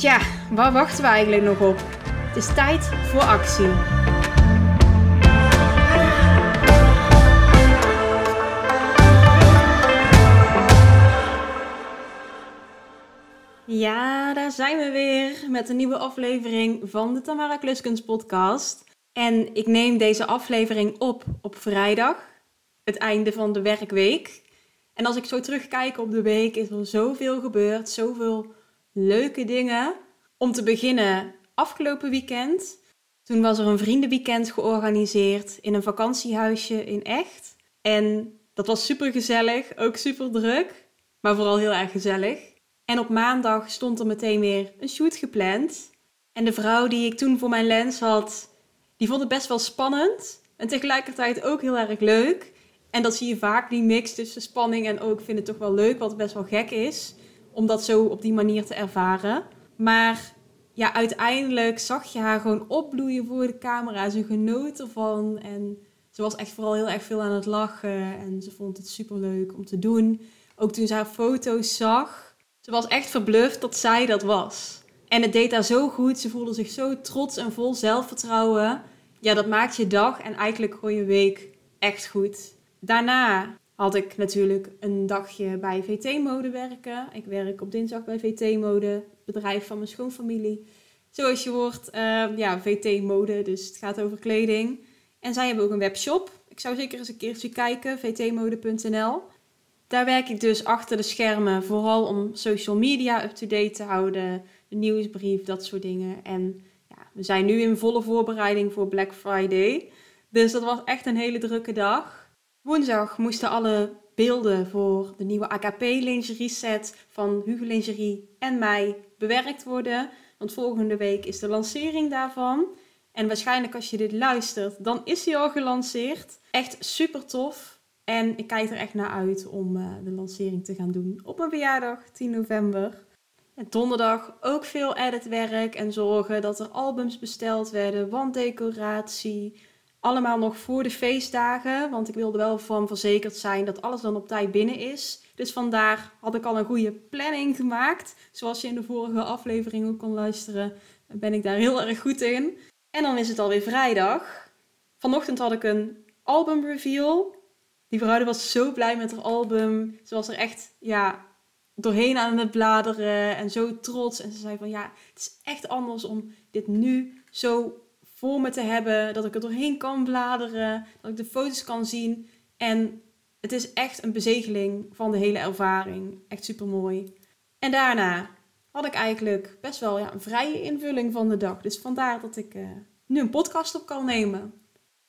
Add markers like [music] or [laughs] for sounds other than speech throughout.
Tja, waar wachten we eigenlijk nog op? Het is tijd voor actie. Ja, daar zijn we weer met een nieuwe aflevering van de Tamara Kluskens podcast. En ik neem deze aflevering op op vrijdag, het einde van de werkweek. En als ik zo terugkijk op de week, is er zoveel gebeurd, zoveel leuke dingen. Om te beginnen, afgelopen weekend. Toen was er een vriendenweekend georganiseerd in een vakantiehuisje in Echt. En dat was super gezellig, ook super druk, maar vooral heel erg gezellig. En op maandag stond er meteen weer een shoot gepland. En de vrouw die ik toen voor mijn lens had, die vond het best wel spannend. En tegelijkertijd ook heel erg leuk. En dat zie je vaak, die mix tussen spanning en ook vind het toch wel leuk, wat best wel gek is. Om dat zo op die manier te ervaren. Maar ja, uiteindelijk zag je haar gewoon opbloeien voor de camera. Ze genoot ervan en ze was echt vooral heel erg veel aan het lachen. En ze vond het super leuk om te doen. Ook toen ze haar foto's zag, ze was echt verbluft dat zij dat was. En het deed haar zo goed. Ze voelde zich zo trots en vol zelfvertrouwen. Ja, dat maakt je dag en eigenlijk gewoon je week echt goed. Daarna had ik natuurlijk een dagje bij VT-mode werken. Ik werk op dinsdag bij VT-mode, bedrijf van mijn schoonfamilie. Zoals je hoort, uh, ja, VT-mode, dus het gaat over kleding. En zij hebben ook een webshop. Ik zou zeker eens een keertje kijken, vtmode.nl. Daar werk ik dus achter de schermen, vooral om social media up-to-date te houden, de nieuwsbrief, dat soort dingen. En ja, we zijn nu in volle voorbereiding voor Black Friday. Dus dat was echt een hele drukke dag. Woensdag moesten alle beelden voor de nieuwe AKP lingerie set van Hugo Lingerie en mij bewerkt worden. Want volgende week is de lancering daarvan. En waarschijnlijk als je dit luistert, dan is hij al gelanceerd. Echt super tof. En ik kijk er echt naar uit om uh, de lancering te gaan doen op mijn verjaardag, 10 november. En donderdag ook veel editwerk en zorgen dat er albums besteld werden, wanddecoratie, allemaal nog voor de feestdagen, want ik wilde wel van verzekerd zijn dat alles dan op tijd binnen is. Dus vandaar had ik al een goede planning gemaakt. Zoals je in de vorige aflevering ook kon luisteren, ben ik daar heel erg goed in. En dan is het alweer vrijdag. Vanochtend had ik een album reveal. Die vrouw was zo blij met haar album. Ze was er echt ja, doorheen aan het bladeren en zo trots. En ze zei van ja, het is echt anders om dit nu zo voor me te hebben, dat ik er doorheen kan bladeren, dat ik de foto's kan zien. En het is echt een bezegeling van de hele ervaring. Echt super mooi. En daarna had ik eigenlijk best wel ja, een vrije invulling van de dag. Dus vandaar dat ik uh, nu een podcast op kan nemen.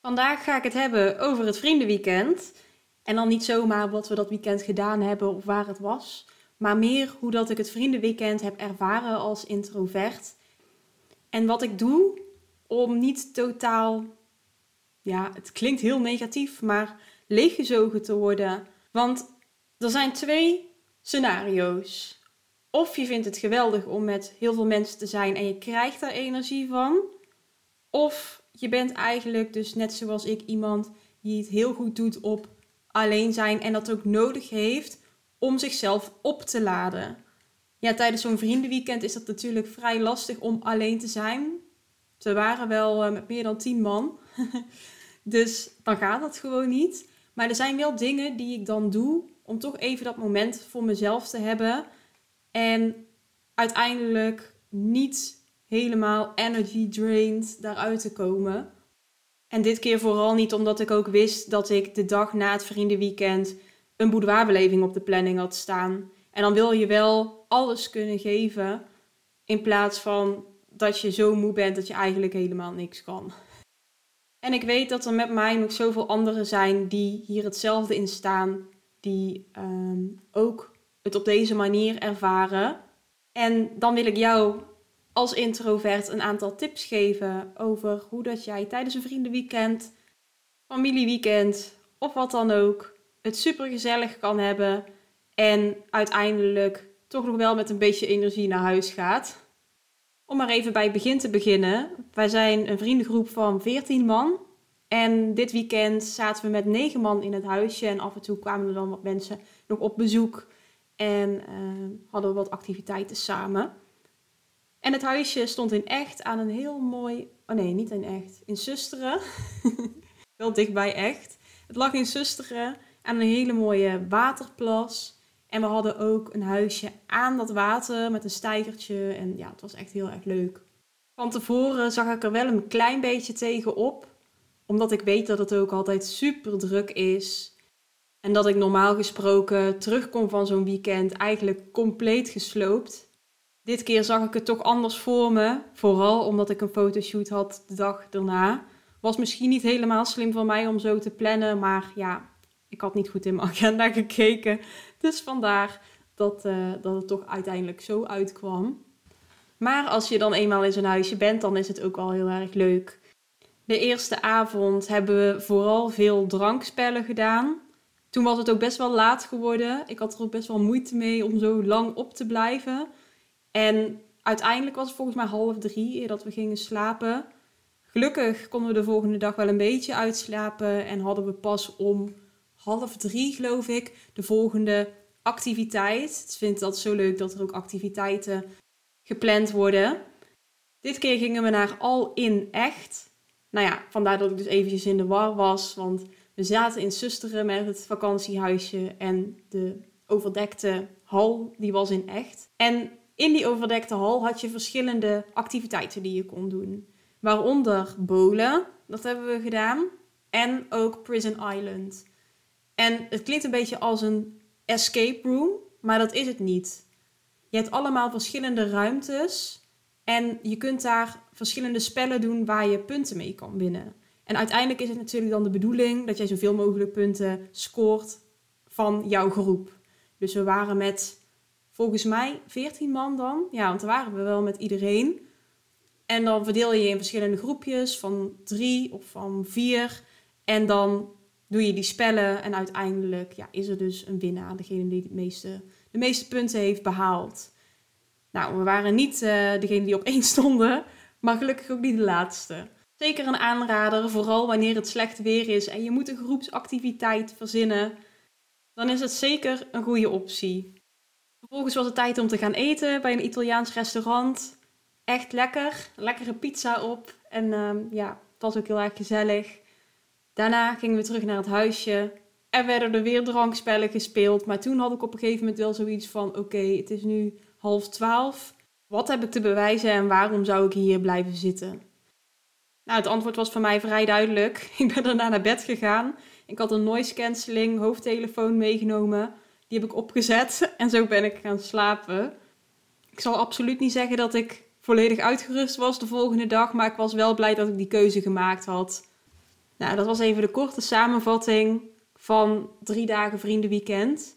Vandaag ga ik het hebben over het vriendenweekend. En dan niet zomaar wat we dat weekend gedaan hebben of waar het was. Maar meer hoe dat ik het vriendenweekend heb ervaren als introvert. En wat ik doe om niet totaal, ja, het klinkt heel negatief, maar leeggezogen te worden. Want er zijn twee scenario's. Of je vindt het geweldig om met heel veel mensen te zijn en je krijgt daar energie van. Of je bent eigenlijk dus net zoals ik iemand die het heel goed doet op alleen zijn en dat ook nodig heeft om zichzelf op te laden. Ja, tijdens zo'n vriendenweekend is dat natuurlijk vrij lastig om alleen te zijn. Ze waren wel eh, met meer dan tien man. [laughs] dus dan gaat dat gewoon niet. Maar er zijn wel dingen die ik dan doe om toch even dat moment voor mezelf te hebben. En uiteindelijk niet helemaal energy drained daaruit te komen. En dit keer vooral niet omdat ik ook wist dat ik de dag na het vriendenweekend een boudoirbeleving op de planning had staan. En dan wil je wel alles kunnen geven in plaats van dat je zo moe bent dat je eigenlijk helemaal niks kan. En ik weet dat er met mij nog zoveel anderen zijn die hier hetzelfde in staan, die ehm, ook het op deze manier ervaren. En dan wil ik jou als introvert een aantal tips geven over hoe dat jij tijdens een vriendenweekend, familieweekend of wat dan ook het super gezellig kan hebben en uiteindelijk toch nog wel met een beetje energie naar huis gaat. Om maar even bij het begin te beginnen. Wij zijn een vriendengroep van 14 man. En dit weekend zaten we met 9 man in het huisje. En af en toe kwamen er dan wat mensen nog op bezoek. En uh, hadden we wat activiteiten samen. En het huisje stond in echt aan een heel mooi. Oh nee, niet in echt. In Susteren. [laughs] Wel dichtbij echt. Het lag in Susteren aan een hele mooie waterplas. En we hadden ook een huisje aan dat water met een steigertje. En ja, het was echt heel erg leuk. Van tevoren zag ik er wel een klein beetje tegenop. Omdat ik weet dat het ook altijd super druk is. En dat ik normaal gesproken terugkom van zo'n weekend eigenlijk compleet gesloopt. Dit keer zag ik het toch anders voor me. Vooral omdat ik een fotoshoot had de dag daarna. Was misschien niet helemaal slim van mij om zo te plannen. Maar ja, ik had niet goed in mijn [laughs] agenda gekeken. Dus vandaar dat, uh, dat het toch uiteindelijk zo uitkwam. Maar als je dan eenmaal in zo'n huisje bent, dan is het ook wel heel erg leuk. De eerste avond hebben we vooral veel drankspellen gedaan. Toen was het ook best wel laat geworden. Ik had er ook best wel moeite mee om zo lang op te blijven. En uiteindelijk was het volgens mij half drie dat we gingen slapen. Gelukkig konden we de volgende dag wel een beetje uitslapen en hadden we pas om half drie, geloof ik, de volgende activiteit. Ik vind dat zo leuk dat er ook activiteiten gepland worden. Dit keer gingen we naar Al in Echt. Nou ja, vandaar dat ik dus eventjes in de war was. Want we zaten in Susteren met het vakantiehuisje en de overdekte hal, die was in Echt. En in die overdekte hal had je verschillende activiteiten die je kon doen. Waaronder bowlen, dat hebben we gedaan. En ook Prison Island. En het klinkt een beetje als een escape room, maar dat is het niet. Je hebt allemaal verschillende ruimtes en je kunt daar verschillende spellen doen waar je punten mee kan winnen. En uiteindelijk is het natuurlijk dan de bedoeling dat jij zoveel mogelijk punten scoort van jouw groep. Dus we waren met volgens mij 14 man dan. Ja, want dan waren we wel met iedereen. En dan verdeel je je in verschillende groepjes van drie of van vier. En dan doe je die spellen en uiteindelijk ja, is er dus een winnaar, degene die het meeste, de meeste punten heeft behaald. Nou, we waren niet uh, degene die op één [laughs] stonden, maar gelukkig ook niet de laatste. Zeker een aanrader, vooral wanneer het slecht weer is en je moet een groepsactiviteit verzinnen, dan is het zeker een goede optie. Vervolgens was het tijd om te gaan eten bij een Italiaans restaurant. Echt lekker, lekkere pizza op en uh, ja, het was ook heel erg gezellig. Daarna gingen we terug naar het huisje. Er werden er weer drankspellen gespeeld. Maar toen had ik op een gegeven moment wel zoiets van: oké, het is nu half twaalf. Wat heb ik te bewijzen en waarom zou ik hier blijven zitten? Nou, het antwoord was voor mij vrij duidelijk. [laughs] Ik ben daarna naar bed gegaan. Ik had een noise cancelling hoofdtelefoon meegenomen. Die heb ik opgezet [laughs] en zo ben ik gaan slapen. Ik zal absoluut niet zeggen dat ik volledig uitgerust was de volgende dag, maar ik was wel blij dat ik die keuze gemaakt had. Nou, dat was even de korte samenvatting van drie dagen vriendenweekend.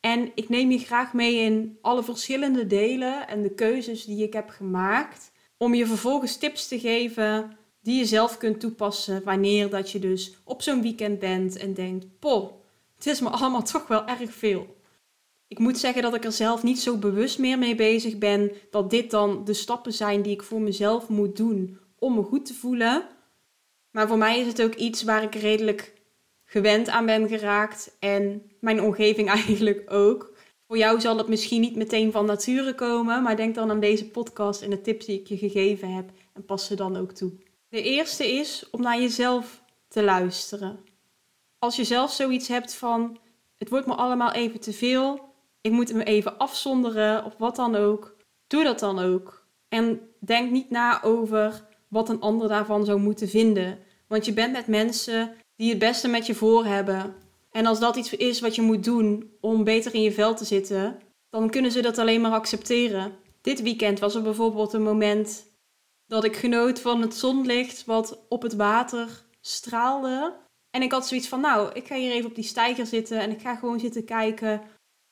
En ik neem je graag mee in alle verschillende delen en de keuzes die ik heb gemaakt. Om je vervolgens tips te geven die je zelf kunt toepassen wanneer dat je dus op zo'n weekend bent en denkt, poh, het is me allemaal [laughs] toch wel erg veel. Ik moet zeggen dat ik er zelf niet zo bewust meer mee bezig ben dat dit dan de stappen zijn die ik voor mezelf moet doen om me goed te voelen. Maar voor mij is het ook iets waar ik redelijk gewend aan ben geraakt. En mijn omgeving [laughs] eigenlijk ook. Voor jou zal het misschien niet meteen van nature komen. Maar denk dan aan deze podcast en de tips die ik je gegeven heb. En pas ze dan ook toe. De eerste is om naar jezelf te luisteren. Als je zelf zoiets hebt van: het wordt me allemaal even te veel. Ik moet me even afzonderen of wat dan ook. Doe dat dan ook. En denk niet na over wat een ander daarvan zou moeten vinden. Want je bent met mensen die het beste met je voor hebben. En als dat iets is wat je moet doen om beter in je vel te zitten, dan kunnen ze dat alleen maar accepteren. Dit weekend was er bijvoorbeeld een moment dat ik genoot van het zonlicht wat op het water straalde. En ik had zoiets van, nou, ik ga hier even op die steiger zitten en ik ga gewoon zitten kijken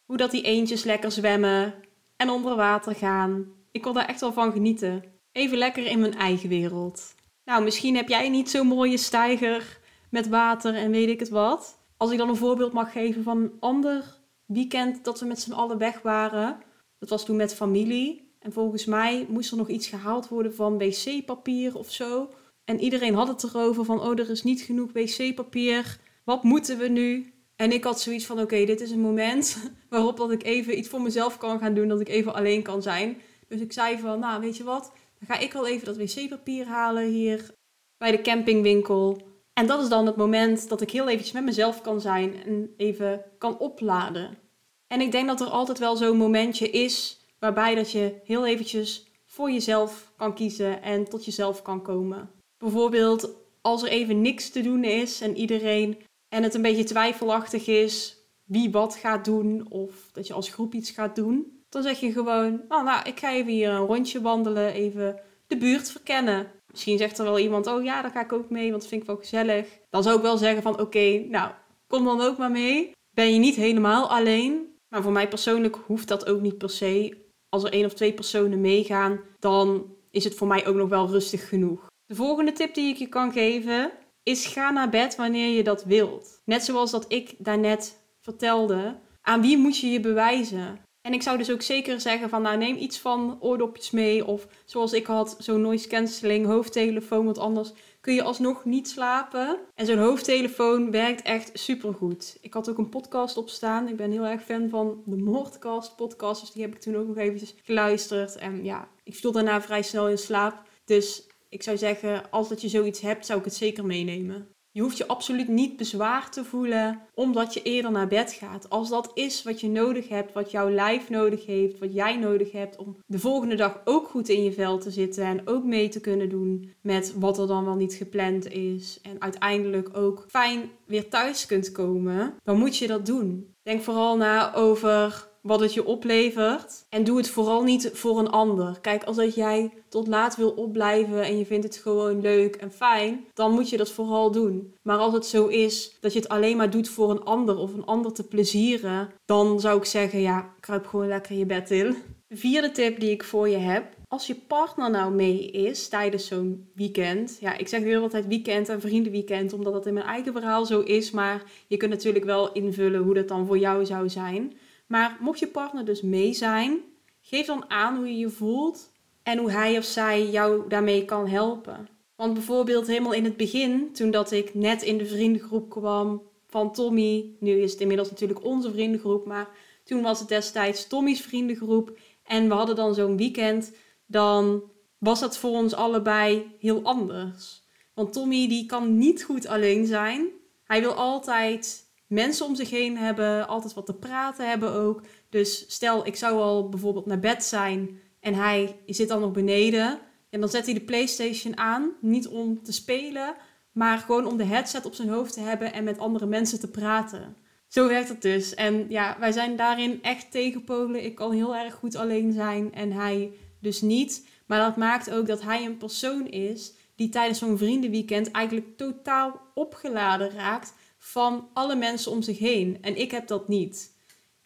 hoe dat die eendjes lekker zwemmen. en onder water gaan. Ik kon daar echt wel van genieten. Even lekker in mijn eigen wereld. Nou, misschien heb jij niet zo'n mooie steiger met water en weet ik het wat. Als ik dan een voorbeeld mag geven van een ander weekend dat we met z'n allen weg waren. Dat was toen met familie. En volgens mij moest er nog iets gehaald worden van wc-papier of zo. En iedereen had het erover van, oh, er is niet genoeg wc-papier. Wat moeten we nu? En ik had zoiets van, oké, dit is een moment [laughs] waarop dat ik even iets voor mezelf kan gaan doen, dat ik even alleen kan zijn. Dus ik zei van, nou, weet je wat, dan ga ik wel even dat wc-papier halen hier bij de campingwinkel. En dat is dan het moment dat ik heel eventjes met mezelf kan zijn en even kan opladen. En ik denk dat er altijd wel zo'n momentje is waarbij dat je heel eventjes voor jezelf kan kiezen en tot jezelf kan komen. Bijvoorbeeld als er even niks te doen is en iedereen en het een beetje twijfelachtig is wie wat gaat doen of dat je als groep iets gaat doen, dan zeg je gewoon, oh, nou, ik ga even hier een rondje wandelen, even de buurt verkennen. Misschien zegt er wel iemand, oh ja, daar ga ik ook mee, want vind ik wel gezellig. Dan zou ik wel zeggen van, oké, nou, kom dan ook maar mee. Ben je niet helemaal alleen. Maar voor mij persoonlijk hoeft dat ook niet per se. Als er één of twee personen meegaan, dan is het voor mij ook nog wel rustig genoeg. De volgende tip die ik je kan geven is ga naar bed wanneer je dat wilt. Net zoals dat ik daarnet vertelde. Aan wie moet je je bewijzen? En ik zou dus ook zeker zeggen van nou neem iets van oordopjes mee. Of zoals ik had, zo'n noise cancelling, hoofdtelefoon. Want anders kun je alsnog niet slapen. En zo'n hoofdtelefoon werkt echt supergoed. Ik had ook een podcast op staan. Ik ben heel erg fan van de Moordcast podcast. Dus die heb ik toen ook nog eventjes geluisterd. En ja, ik viel daarna vrij snel in slaap. Dus ik zou zeggen, als dat je zoiets hebt, zou ik het zeker meenemen. Je hoeft je absoluut niet bezwaar te voelen omdat je eerder naar bed gaat. Als dat is wat je nodig hebt, wat jouw lijf nodig heeft, wat jij nodig hebt om de volgende dag ook goed in je vel te zitten en ook mee te kunnen doen met wat er dan wel niet gepland is. En uiteindelijk ook fijn weer thuis kunt komen, dan moet je dat doen. Denk vooral na over wat het je oplevert. En doe het vooral niet voor een ander. Kijk, als dat jij tot laat wil opblijven en je vindt het gewoon leuk en fijn, dan moet je dat vooral doen. Maar als het zo is dat je het alleen maar doet voor een ander of een ander te plezieren, dan zou ik zeggen, ja, kruip gewoon lekker je bed in. De vierde tip die ik voor je heb. Als je partner nou mee is tijdens zo'n weekend. Ja, ik zeg weer altijd weekend en vriendenweekend, omdat dat in mijn eigen verhaal zo is. Maar je kunt natuurlijk wel invullen hoe dat dan voor jou zou zijn. Maar mocht je partner dus mee zijn, geef dan aan hoe je je voelt en hoe hij of zij jou daarmee kan helpen. Want bijvoorbeeld helemaal in het begin, toen dat ik net in de vriendengroep kwam van Tommy, nu is het inmiddels natuurlijk onze vriendengroep, maar toen was het destijds Tommy's vriendengroep en we hadden dan zo'n weekend, dan was dat voor ons allebei heel anders. Want Tommy die kan niet goed alleen zijn. Hij wil altijd mensen om zich heen hebben, altijd wat te praten hebben ook. Dus stel, ik zou al bijvoorbeeld naar bed zijn en hij zit dan nog beneden. En dan zet hij de PlayStation aan, niet om te spelen, maar gewoon om de headset op zijn hoofd te hebben en met andere mensen te praten. Zo werkt het dus. En ja, wij zijn daarin echt tegenpolen. Ik kan heel erg goed alleen zijn en hij dus niet. Maar dat maakt ook dat hij een persoon is die tijdens zo'n vriendenweekend eigenlijk totaal opgeladen raakt van alle mensen om zich heen. En ik heb dat niet.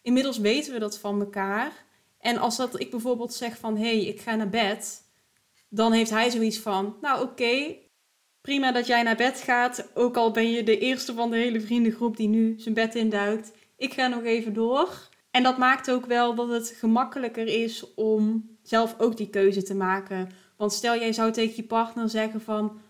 Inmiddels weten we dat van elkaar. En als dat ik bijvoorbeeld zeg van hé, hey, ik ga naar bed, dan heeft hij zoiets van: Nou, oké, prima dat jij naar bed gaat. Ook al ben je de eerste van de hele vriendengroep die nu zijn bed induikt. Ik ga nog even door. En dat maakt ook wel dat het gemakkelijker is om zelf ook die keuze te maken. Want stel jij zou tegen je partner zeggen van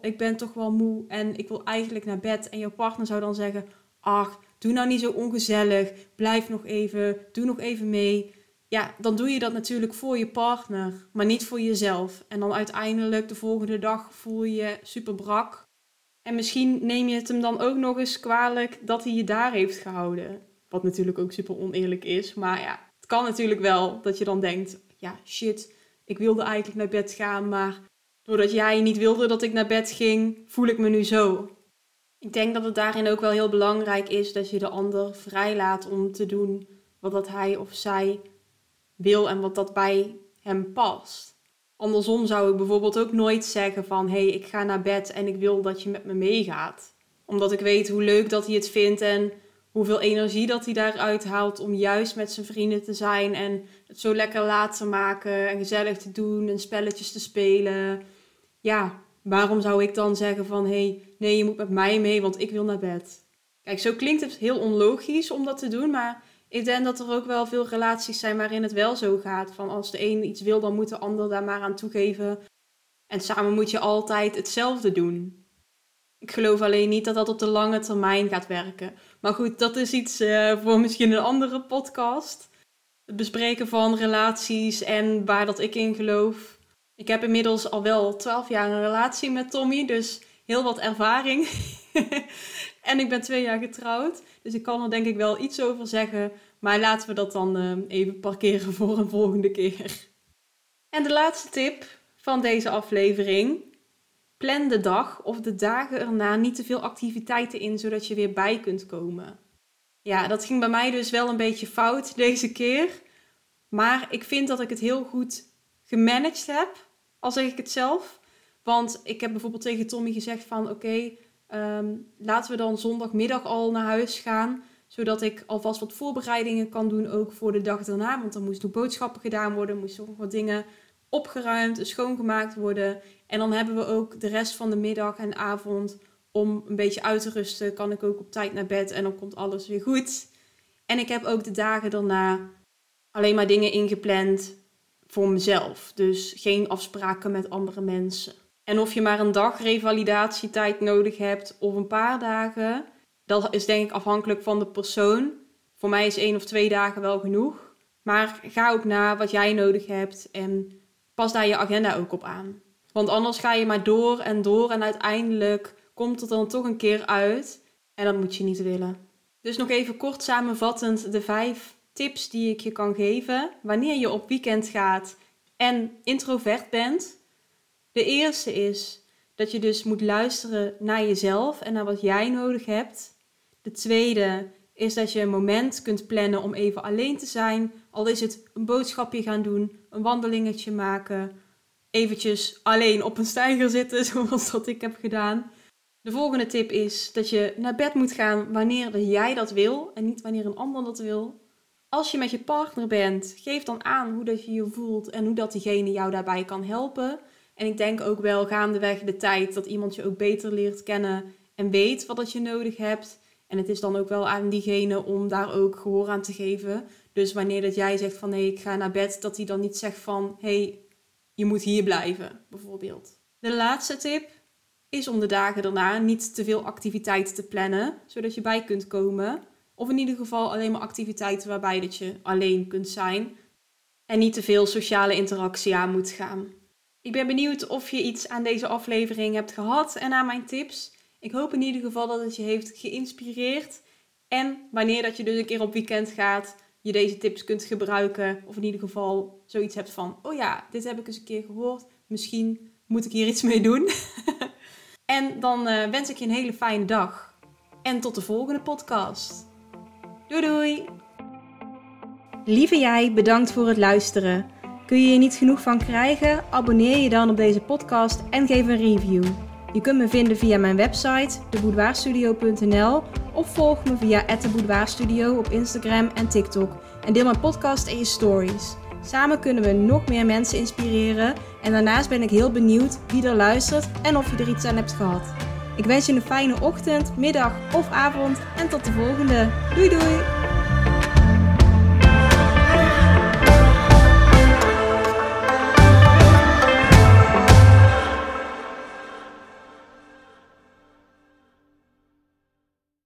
ik ben toch wel moe en ik wil eigenlijk naar bed. En jouw partner zou dan zeggen, ach, doe nou niet zo ongezellig, blijf nog even, doe nog even mee. Ja, dan doe je dat natuurlijk voor je partner, maar niet voor jezelf. En dan uiteindelijk de volgende dag voel je je super brak. En misschien neem je het hem dan ook nog eens kwalijk dat hij je daar heeft gehouden. Wat natuurlijk ook super oneerlijk is. Maar ja, het kan natuurlijk wel dat je dan denkt: ja, shit, ik wilde eigenlijk naar bed gaan, maar doordat jij niet wilde dat ik naar bed ging, voel ik me nu zo. Ik denk dat het daarin ook wel heel belangrijk is dat je de ander vrijlaat om te doen wat dat hij of zij wil en wat dat bij hem past. Andersom zou ik bijvoorbeeld ook nooit zeggen van hé, hey, ik ga naar bed en ik wil dat je met me meegaat. Omdat ik weet hoe leuk dat hij het vindt en hoeveel energie dat hij daaruit haalt om juist met zijn vrienden te zijn en het zo lekker laat te maken en gezellig te doen en spelletjes te spelen. Ja, waarom zou ik dan zeggen van hé, hey, nee, je moet met mij mee, want ik wil naar bed. Kijk, zo klinkt het heel onlogisch om dat te doen, maar ik denk dat er ook wel veel relaties zijn waarin het wel zo gaat. Van als de een iets wil, dan moet de ander daar maar aan toegeven. En samen moet je altijd hetzelfde doen. Ik geloof alleen niet dat dat op de lange termijn gaat werken. Maar goed, dat is iets uh, voor misschien een andere podcast. Het bespreken van relaties en waar dat ik in geloof. Ik heb inmiddels al wel 12 jaar een relatie met Tommy, dus heel wat ervaring. [laughs] en ik ben twee jaar getrouwd, dus ik kan er denk ik wel iets over zeggen. Maar laten we dat dan uh, even parkeren voor een volgende keer. En de laatste tip van deze aflevering. Plan de dag of de dagen erna niet te veel activiteiten in, zodat je weer bij kunt komen. Ja, dat ging bij mij dus wel een beetje fout deze keer. Maar ik vind dat ik het heel goed gemanaged heb, al zeg ik het zelf. Want ik heb bijvoorbeeld tegen Tommy gezegd van oké, ehm, laten we dan zondagmiddag al naar huis gaan. Zodat ik alvast wat voorbereidingen kan doen ook voor de dag daarna. Want dan moesten boodschappen gedaan worden, moesten nog wat dingen opgeruimd, schoongemaakt worden. En dan hebben we ook de rest van de middag en avond om een beetje uit te rusten. Kan ik ook op tijd naar bed en dan komt alles weer goed. En ik heb ook de dagen daarna alleen maar dingen ingepland voor mezelf. Dus geen afspraken met andere mensen. En of je maar een dag revalidatietijd nodig hebt of een paar dagen, dat is denk ik afhankelijk van de persoon. Voor mij is één of twee dagen wel genoeg. Maar ga ook na wat jij nodig hebt en pas daar je agenda ook op aan. Want anders ga je maar door en door en uiteindelijk komt het dan toch een keer uit. En dat moet je niet willen. Dus nog even kort samenvattend de vijf tips die ik je kan geven wanneer je op weekend gaat en introvert bent. De eerste is dat je dus moet luisteren naar jezelf en naar wat jij nodig hebt. De tweede is dat je een moment kunt plannen om even alleen te zijn. Al is het een boodschapje gaan doen, een wandelingetje maken, eventjes alleen op een steiger zitten, [laughs] zoals dat ik heb gedaan. De volgende tip is dat je naar bed moet gaan wanneer jij dat wil en niet wanneer een ander dat wil. Als je met je partner bent, geef dan aan hoe dat je je voelt en hoe dat diegene jou daarbij kan helpen. En ik denk ook wel gaandeweg de tijd dat iemand je ook beter leert kennen en weet wat dat je nodig hebt. En het is dan ook wel aan diegene om daar ook gehoor aan te geven. Dus wanneer dat jij zegt van nee, ik ga naar bed, dat hij dan niet zegt van hé, hey, je moet hier blijven, bijvoorbeeld. De laatste tip is om de dagen daarna niet te veel activiteiten te plannen, zodat je bij kunt komen. Of in ieder geval alleen maar activiteiten waarbij dat je alleen kunt zijn. En niet te veel sociale interactie aan moet gaan. Ik ben benieuwd of je iets aan deze aflevering hebt gehad en aan mijn tips. Ik hoop in ieder geval dat het je heeft geïnspireerd. En wanneer dat je dus een keer op weekend gaat, je deze tips kunt gebruiken. Of in ieder geval zoiets hebt van, oh ja, dit heb ik eens een keer gehoord. Misschien moet ik hier iets mee doen. [laughs] en dan uh, wens ik je een hele fijne dag. En tot de volgende podcast. Doei doei! Lieve jij, bedankt voor het luisteren. Kun je er niet genoeg van krijgen? Abonneer je dan op deze podcast en geef een review. Je kunt me vinden via mijn website, deboudoirstudio.nl of volg me via @deboudoirstudio op Instagram en TikTok en deel mijn podcast en je stories. Samen kunnen we nog meer mensen inspireren en daarnaast ben ik heel benieuwd wie er luistert en of je er iets aan hebt gehad. Ik wens je een fijne ochtend, middag of avond en tot de volgende. Doei doei!